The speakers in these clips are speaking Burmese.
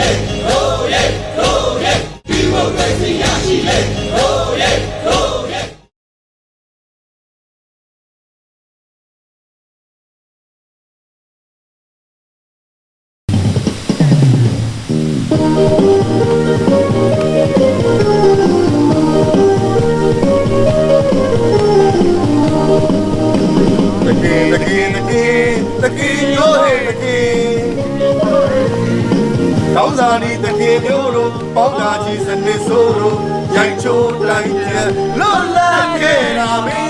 လေရိုးရဲရိုးရဲဒီမိုကရေစီရရှိလေရိုးရဲရိုးရဲတကယ်တကယ်တကယ်တကယ်မျိုးဟဲ့တကယ် ကောင်းစားနေတကယ်မျိုးတို့ပေါင်းတာကြီးစနစ်ဆိုးတို့ရိုက်ချိုးတိုင်းကျန်လွတ်လပ်ခဲ့တာပဲ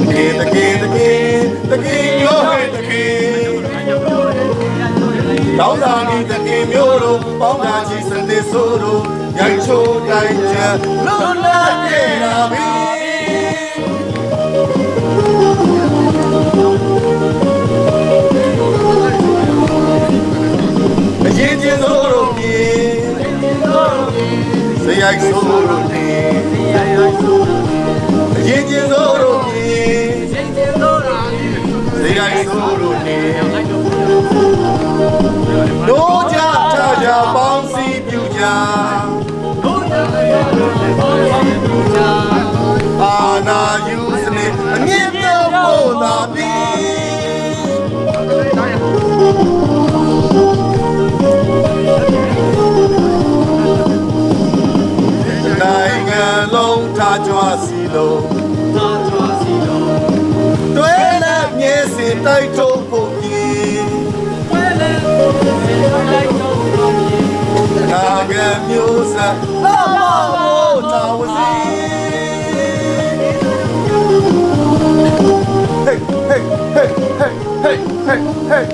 တကယ်တကယ်တကယ်တကယ်မျိုးဟဲ့တကယ်ကောင်းစားနေတကယ်မျိုးတို့ပေါင်းတာကြီးစနစ်ဆိုးတို့ရိုက်ချိုးတိုင်းကျန်လွတ်လပ်ခဲ့တာပဲ စရိုက်စိုးတို့နေအရင်ချင်းစိုးတို့ပြေစရိုက်စိုးတို့နေတို့ကြထ လုံးထားကြွစီလုံးတွဲလက်မြဲစင်တိုက်ထုတ်ဖို့ကြီးနိုင်ငံမျိုးဆက်လာမဖို့တာဝစီ Hey, hey, hey, hey, hey, hey, hey.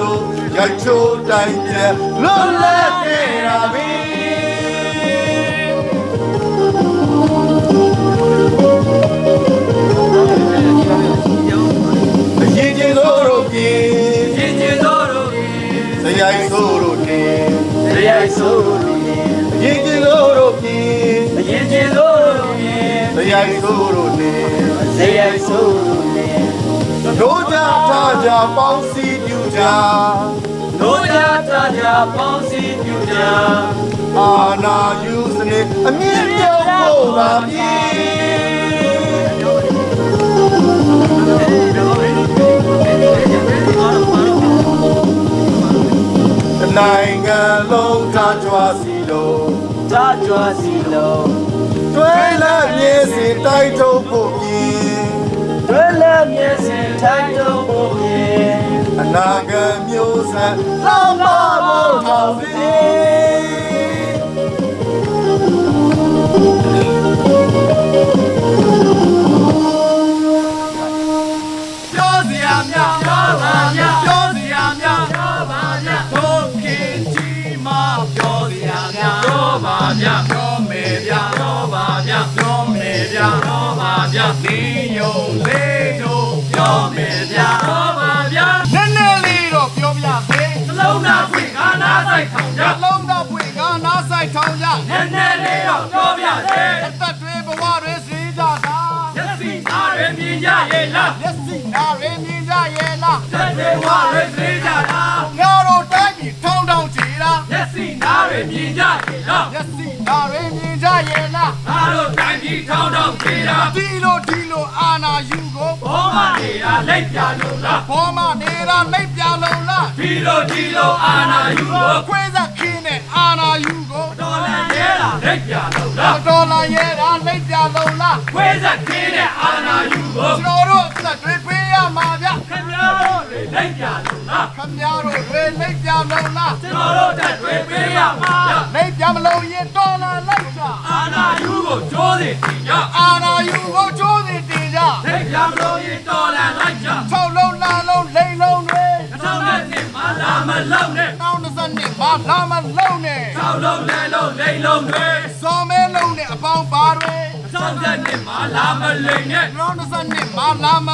တို့ရိုက်ချိုးတိုင်းကျလွတ်လပ်ခဲ့တာပဲအရင်ချင်းတို့တို့ပြေချင်းချင်းတို့တို့စရိုက်ဆိုးတို့နေဇရိုက်ဆိုးတို့အရင်ချင်းတို့တို့ပြေအရင်ချင်းတို့တို့စရိုက်ဆိုးတို့နေဇရိုက်ဆိုးတို့တို့ကြထားကြ ပေါင်းစည်းပြုကြတို့ကြတာကြပေါင်းစည်းပြုကြအာနာယူစနစ်အမြင့်ပြောင်းဖို့ပါပြီနိုင်ငံလုံးထားကြွားစီလို့တာကြွားစီလုံးတွဲလက်မြဲစင်တိုက်ထုတ်ဖို့ပြီတွဲလက်မျက်စင်ထိုင်တော့ဘုရား အနာဂတ်မျိုးဆက်လောင် တွေဝါရသေးကြတာငါတို့တိုင်းပြည်ထောင်းထောင်းကြည်လားမျက်စိနားရမြင်ကြရဲ့လားမျက်စိနားရမြင်ကြရဲ့လားငါတို့တိုင်းပြည်ထောင်းထောင်းပြေးတာဒီလိုဒီလိုအာနာယူကိုဘောမနေတာလက်ပြလို့လားဘောမနေတာမိတ်ပြလုံးလားဒီလိုဒီလိုအာနာယူကိုခွေးသက်ခင်းနဲ့အာနာယူကိုတော်လန်ရဲတာလက်ပြလို့လားတော်လာရဲတာမိတ်ပြလုံးလားခွေးဆက်ခင်းတဲ့အာနာယူကိုကျွန်တော်တို့အသက်တွေ လက်ပြလို့လားခမများတို့တွေမိတ်ပြလုံးလားကျွန်တော်တို့တက်တွေပေးရမှာမိတ်ပြမလုံးရင်တော်လာလိုက်တာစီတင်ကြအာနာယူကိုကျိုးစီတင်ကြထိတ်ပြောင်လို့ရင်တော်လန်လိုက်ကြ၆လုံးလာလုံးလိန်လုံးတွေအထောက်နဲ့နှစ်မှာလာမလုံးနဲ့နောက်၂စနစ်မှာလာမလုံးနဲ့ထောက်လုံးလဲလုံးလိန်လုံးတွေစော်မဲလုံးနဲ့အပေါင်းပါတွေအထောက်နဲ့နှစ်မှာလာမလိန်နဲ့နောက်၂စနစ်မှာလာမ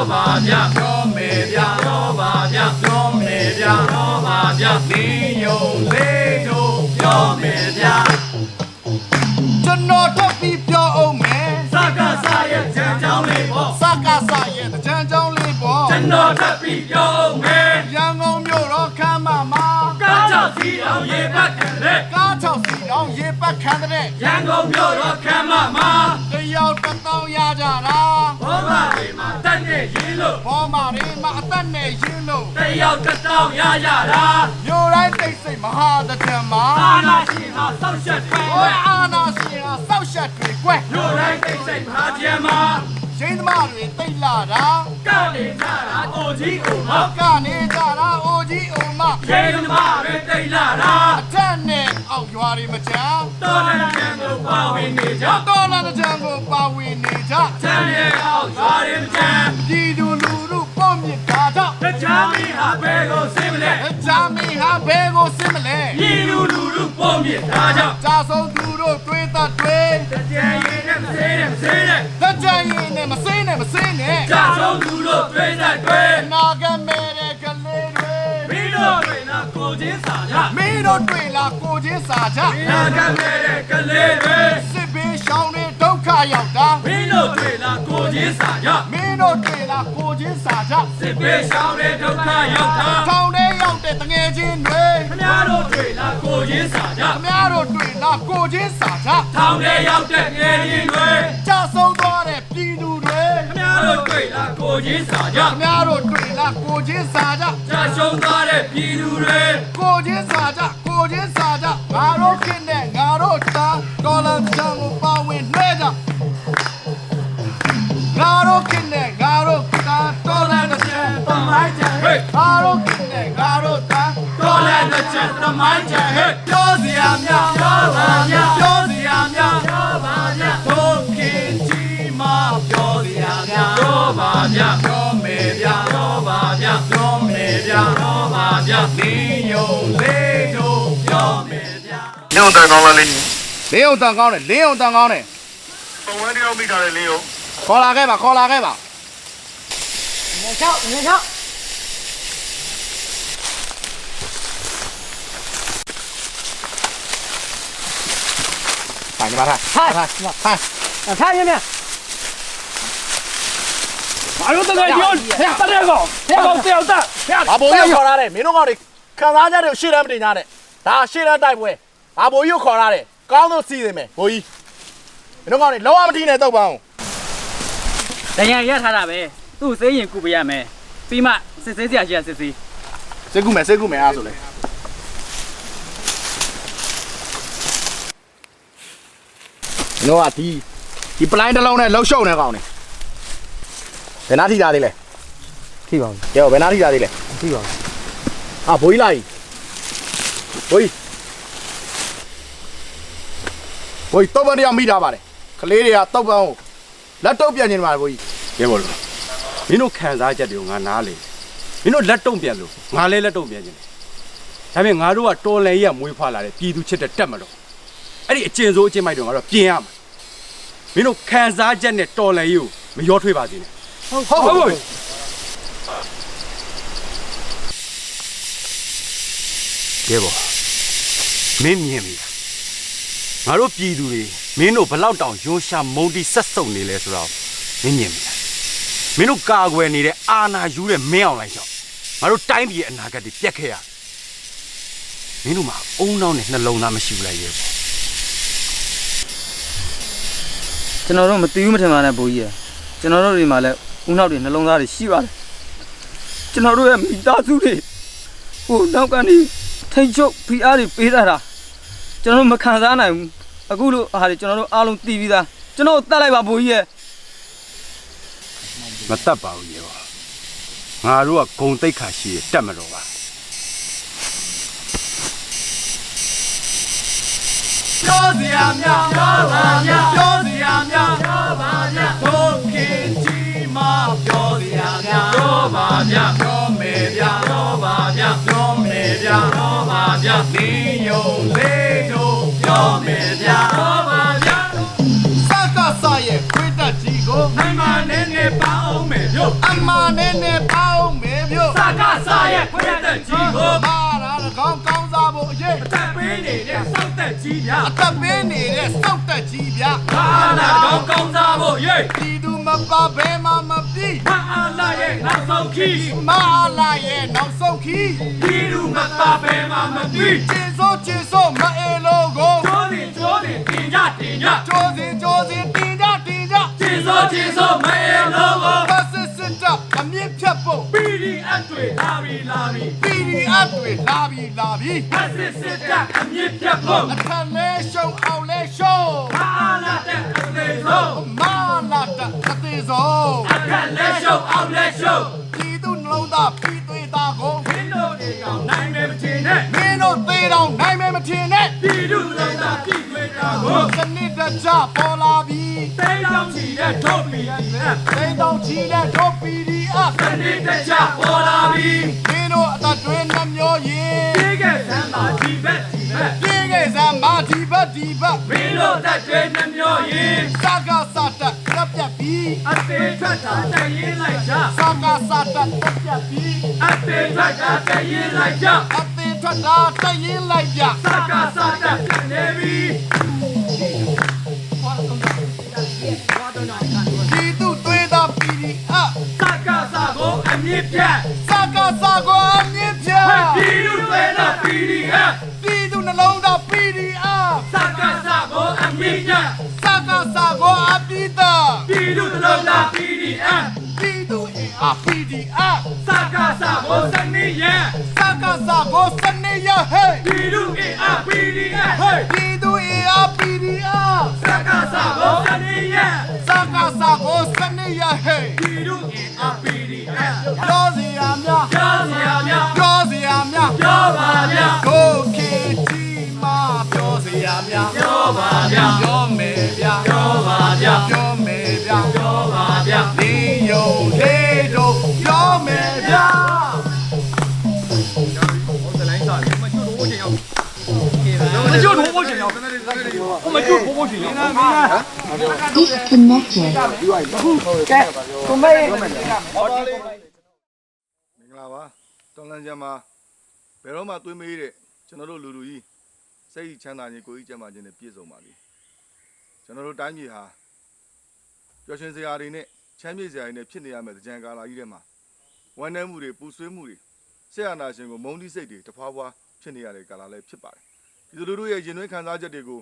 ပြောပါမြပြောမယ်ဗျာပြောပါမြပြောမယ်ဗျာပြောပါမြလင်းယုံလေးတို့ပြောမယ်ဗျာကျွန်တော်တက်ပြီးပြောအောင်မယ်စကားစားရဲ့ကြံကြောင်းလေးပေါ့စကားစရဲ့တကြံကြောင်းလေးပေါ့ကျွန်တော်ထပ်ပြီးပြောအောင်မယ်ရန်ကုန်မြို့တော်ခမ်းမမှာကားကြောက်စီအောင်ရေပတ်ခံတဲ့ကား၆စီအောင်ရေပတ်ခံတဲ့ရန်ကုန်မြို့တော်ခမ်းမမှာ နဲ့ရင်းလို့တယောက်တစ်တောင်းရရတာမြို့တိုင်းတိတ်ဆိတ်မဟာတကြံမှာအာနာရှင်ဟာစောက်ချက်တွေဟိုအာနာရှင်ဟာစောက်ရှက်တွေကွဲမြို့တိုင်းတိတ်ဆိတ်မဟာကျမ်းမှာရင်းသမားတွေတိတ်လာတာကနေကြတာအိုကြီးအိုမကနေကြတာအိုကြီးအိုမရေသမားတွေတိတ်လာတာအထက်နဲ့အောက်ရွာတွေမချမ်းတော်လန်ကျန်ကိုပါဝင်နေကြတော်လာတဲ့ကြံကိုပါဝင်နေကြချမ်းမြေအောင်ရွာတွေမကျန်ပြည်သူလူထုပုံမြင့် တာတော့တချမ်းမီဟာဘဲကိုစင်မလဲအချမ်းမီဟာဘဲကိုစင်မလဲပြည်လူလူလူပုံမြင့်ထားကြောင့်ကြာဆုံးသူတို့တွေးတတ်တွေးတကြံရင်နဲ့မသေးနဲ့မသေးနဲ့တကြရင်နဲ့မစိမ့်နဲ့မစိမ့်နဲ့ကြာဆုံးသူတို့တွေးသက်တွေအနာဂတ်မဲ့တဲ့ကလေးတွေမင်းတို့တွေနာကိုချင်းစာကြမင်းတို့တွေလာကိုချင်းစာကြနာကမဲ့တဲ့ကလေးတွေ ရောက်တာမင်းတို့တွေနာကိုချင်းစာကြမင်းတို့တွေလာကိုချင်းစာကြစစ်ပေးရှောင်းတဲ့ဒုက္ခရောက်တာထောင်ထဲရောက်တဲ့တငယ်ချင်းတွေခင်ဗျားတို့တွေနာကိုချင်းစာကြခမရတို့တွေလာကိုချင်းစာကြထောင်ထဲရောက်တဲ့ငယ်ချင်းတွေကြာဆုံးသွားတဲ့ပြည်သူတွေခင်ဗျားတို့တွေနာကိုချင်းစာကြခမရတို့တွေလာကိုချင်းစာကြကြာရှုံးသွားတဲ့ပြည်သူတွေကိုချင်းစာကြ ချက်တမိုင်းချန်ဟဲ့ပြောစရာများပြောပါမြပြောစရာများပြောပါမြတို့ခင်ကြီးမှာပြောစရာများပြောပါမြပြောမယ်ဗျာပြောပါမြပြောမယ်ဗျာပြောပါမြလင်းယုံလေးတို့ပြောမယ်ဗျာညောင်းတန်ကောင်းလားလေးလင်းယုံတန်ကောင်းတယ်လင်းယုံတန်ကောင်းတယ်ပုံဝဲတယောက်မိတာလေလေးရောခေါ်လာခဲ့ပါခေါ်လာခဲ့ပါငါ ถ่ายมาถ่ายถ่ายถ่ายถ่ายถ่ายเนี่ยเนี่ยဘာလို့တကယ်ပြောတတဲ့ကောင်တကောင်တယောက်တက်ဘာဘိုးကြီးခေါ်ရတယ်မင်းတို့ကောင်တွေခံစားကြတယ်ရှေ့တန်းမတင်ကြနဲ့ဒါရှေ့တန်းတိုက်ပွဲဘာဘိုးကြီးခေါ်ရတယ်ကောင်းလို့စီးနေမယ်ဘိုးကြီးမင်းတို့ကောင်တွေလောမတိနဲ့တော့ပါအောင်တကယ်ရထားတာပဲသူ့စေးရင်ကုပရမယ်ပြီးမှစစ်စေးစရာရှိရစစ်စေးစစ်ကုမယ်စစ်ကုမယ်အားဆိုလဲ တို့ကဒီဒီပလိုင်းတစ်လုံးနဲ့လှုပ်ရှုပ်နေကောင်နေဘယ်နာထိတာသေးလဲထိပါဘူးကျော်ဘယ်နာထိတာသေးလဲထိပါဘူးအာဘိုးကြီးလာကြီးဘိုးကြီးဘိုးကြီးတော့ပန်းတရားမိထားပါတယ်ကလေးတွေကတော့ပန်းကိုလက်တော့ပြန်နေတယ်ပါဘိုးကြီးရဲဘော်လို့မင်းတို့ခံစားချက်တွေကိုငါနားလေမင်းတို့လက်တုံပြန်လို့ငါလည်းလက်တုံပြန်ခြင်းဒါပေမဲ့ငါတို့ကတော်လဲရမွေးဖွားလာတဲ့ပြည်သူချစ်တဲ့တက်မလို့အဲ့ဒီအကျဉ်စိုးအကျဉ်မိုက်တွေငါတို့ပြင်ရမှာ မင်းတို့ခံစားချက်နဲ့တော်လဲရေးကိုမရောထွေးပါစေနဲ့ဟုတ်ဟုတ်ဟုတ်ရဲဘော်မင်းမြင်ပြီငါတို့ပြည်သူတွေမင်းတို့ဘလောက်တောင်ရုံးရှာမုန်တီဆက်စုပ်နေလဲဆိုတော့မင်းမြင်ပြီမင်းတို့ကာကွယ်နေတဲ့အာနာယူတဲ့မင်းအောင်လိုက်ကြောင့်ငါတို့တိုင်းပြည်ရဲ့အနာဂတ်တွေပြက်ခဲ့ရတယ်မင်းတို့မှာအုံနောက်နဲ့နှလုံးသားမရှိဘူးလားရဲဘော် ကျွန်တော်တို့မတီးဘူးမထင်ပါနဲ့ဘူကြီးရကျွန်တော်တို့ဒီမှာလဲဥဦးနောက်တွေနှလုံးသားတွေရှိပါတယ်ကျွန်တော်တို့ရဲ့မိသားစုတွေဟိုနောက်ကနေထိတ်ချုပ်ဖိအားတွေပေးတာတာကျွန်တော်တို့မခံစားနိုင်ဘူးအခုလိုအားတွေကျွန်တော်တို့အားလုံးတည်ပြီးသားကျွန်တော်တို့တတ်လိုက်ပါဘိုးကြီးရဲ့မတတ်ပါဘူးရေပါငါတို့ကဂုံတိတ်ခါရှိရတက်မတော်ပါပြောစရာများပြောပါများပြောစရာ များပြောပါများဒုက္ခကြီးမှာပြောစရာများပြောပါများပြောမယ်ဗျာပြောပါများပြောမယ်ဗျာပြောပါများနေယုံလေးတို့ပြောမယ်ဗျာပြောပါများစကားစရဲ့ခွေးတက်ကြီးကိုနိုင်မနဲ့နဲ့ပေါင်းမယ်မြို့အမနဲ့နဲ့ပေါင်းမယ်မြို့စကားစရဲ့ခွေးတက်ကြီးကိုမာရာ က်တက်ကြီးဗျာအသက်ပေးနေတဲ့စောက်တက်ကြီးဗျာမာနာကောင်းကောင်းစားဖို့ရေးဒီသူမပါဘဲမှမပြီးမာအာလာရဲ့နောက်ဆုံးခီးမာအာလာရဲ့နောက်ဆုံးခီးဒီသူမပါဘဲမှမပြီးကျင်းစိုးကျင်းစိုးမအေလိုကိုကျိုးစီကျိုးစီတင်ကြတင်ကြကျိုးစီကျိုးစီတင်ကြတင်ကြကျင်းစိုးကျင်းစိုးမအေလိုကို ပတ်စစ်စစ်တပ်အမြင့်ဖြတ်ဖို့ PDF တွေလာပြီလာပြီ PDF တွေလာပြီလာပြီပတ်စစ်စစ်တပ်အမြင့်ဖြတ်ဖို့အထက်လဲရှုံအောင်လဲရှုံမာလာတဲ့အသေးဆုံးမာလာတဲ့အသေးဆုံးအထက်လဲရှုံအောင်လဲရှုံပြည်သူနှလုံးသားပြည်သွေးသားကိုမင်းတို့တွေကောင်နိုင်မယ်မထင်နဲ့မင်းတို့သေးတော့နိုင်မယ်မထင်နဲ့ပြည်သူနှလုံးသားပြည်သွေးသားကိုစနစ်တကျပေါ်လာပြီ တိတ်တောင်ချီတဲ့ဒုတ်ပီဒီအတိတ်တောင်ချီတဲ့ဒုတ်ပီဒီအစနစ်တကျပေါ်လာပြီမင်းတို့အသက်တွင်းနှမျိုးရင်ပြေးခဲ့စမ်းပါဒီဘက်ဒီဘက်ပြေးခဲ့စမ်းပါဒီဘက်ဒီဘက်မင်းတို့အသက်တွင်းနှမျိုးရင်စကားစတတ်ပြပြပြီးအသေးထွက်တာတရင်လိုက်ကြစကားစတတ်ပြပြပြီးအသေးထွက်တာတရင်လိုက်ကြအသေးထွက်တာတရင်လိုက်ကြစကားစတတ်ပြနေပြီ ဒီသူတွေးတာပြီးဒီအစကားစကိုအမြင့်ပြတ်စကားစကိုအမြင့်ပြတ်ဒီသူတွေးတာပြီးဒီအဒီသူနှလုံးသားပြီးဒီအစကားစကိုအမြင့်ပြတ်စကားစကိုအပိတာဒီသူနှလုံးသားပြီးဒီအဒီသူအင် အားပြီးဒီအစကားစကိုစနေရစကားစကိုစနေရဟဲ့ဒီသူအင်အားပြီးဒီအဟဲ့ဒီသူအင်အားပြီးဒီအစကားစကိုစနေရစကားစကိုစနေရဟဲ့ဒီသူအင်အားပြီးဒီအပြောစရာများပြောစရာများပြောစရာများပြောပါများကိုခေတီမာပြောစရာများပြောပါများ disconnected. မင်္ဂလာပါတော်လန်ကျမ်းမှာဘယ်တော့မှသွေးမေးတဲ့ကျွန်တော်တို့လူလူကြီးစိတ်ချမ်းသာခြင်းကိုယ်ကြီးကျမ်းမာခြင်းနဲ့ပြည့်စုံပါလိကျွန်တော်တို့တိုင်းပြည်ဟာပျော်ရွှင်စရာတွေနဲ့ချမ်းမြေ့စရာတွေနဲ့ဖြစ်နေရမယ့်ကြံကာလာကြီးထဲမှာဝမ်းနည်းမှုတွေပူဆွေးမှုတွေဆက်အာနာရှင်ကိုမုန်းတိစိတ်တွေတဖွာဖွာဖြစ်နေရတဲ့ကာလာလည်းဖြစ်ပါတယ် ဒီလိုလူတို့ရဲ့ရင်သွေးခံစားချက်တွေကို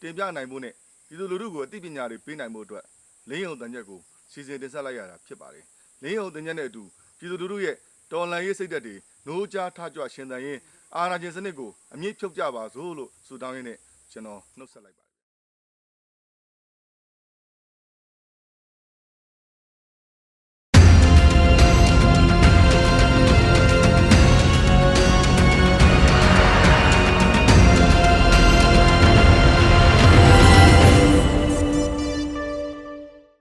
တင်ပြနိုင်ဖို့နဲ့ဒီလိုလူတို့ကိုအသိပညာတွေပေးနိုင်ဖို့အတွက်လင်းယုံတန်ချက်ကိုစီစဉ်တင်ဆက်လိုက်ရတာဖြစ်ပါတယ်လင်းယုံတန်ချက်နဲ့အတူပြည်သူလူထုရဲ့တော်လန်ရေးစိတ်ဓာတ်တွေနိုးကြားထကြွရှင်သန်ရင်အာဏာရှင်စနစ်ကိုအမြင့်ဖြုတ်ကြပါစို့လို့ဆုတောင်းရင်းနဲ့ကျွန်တော်နှုတ်ဆက်လိုက်ပါတယ်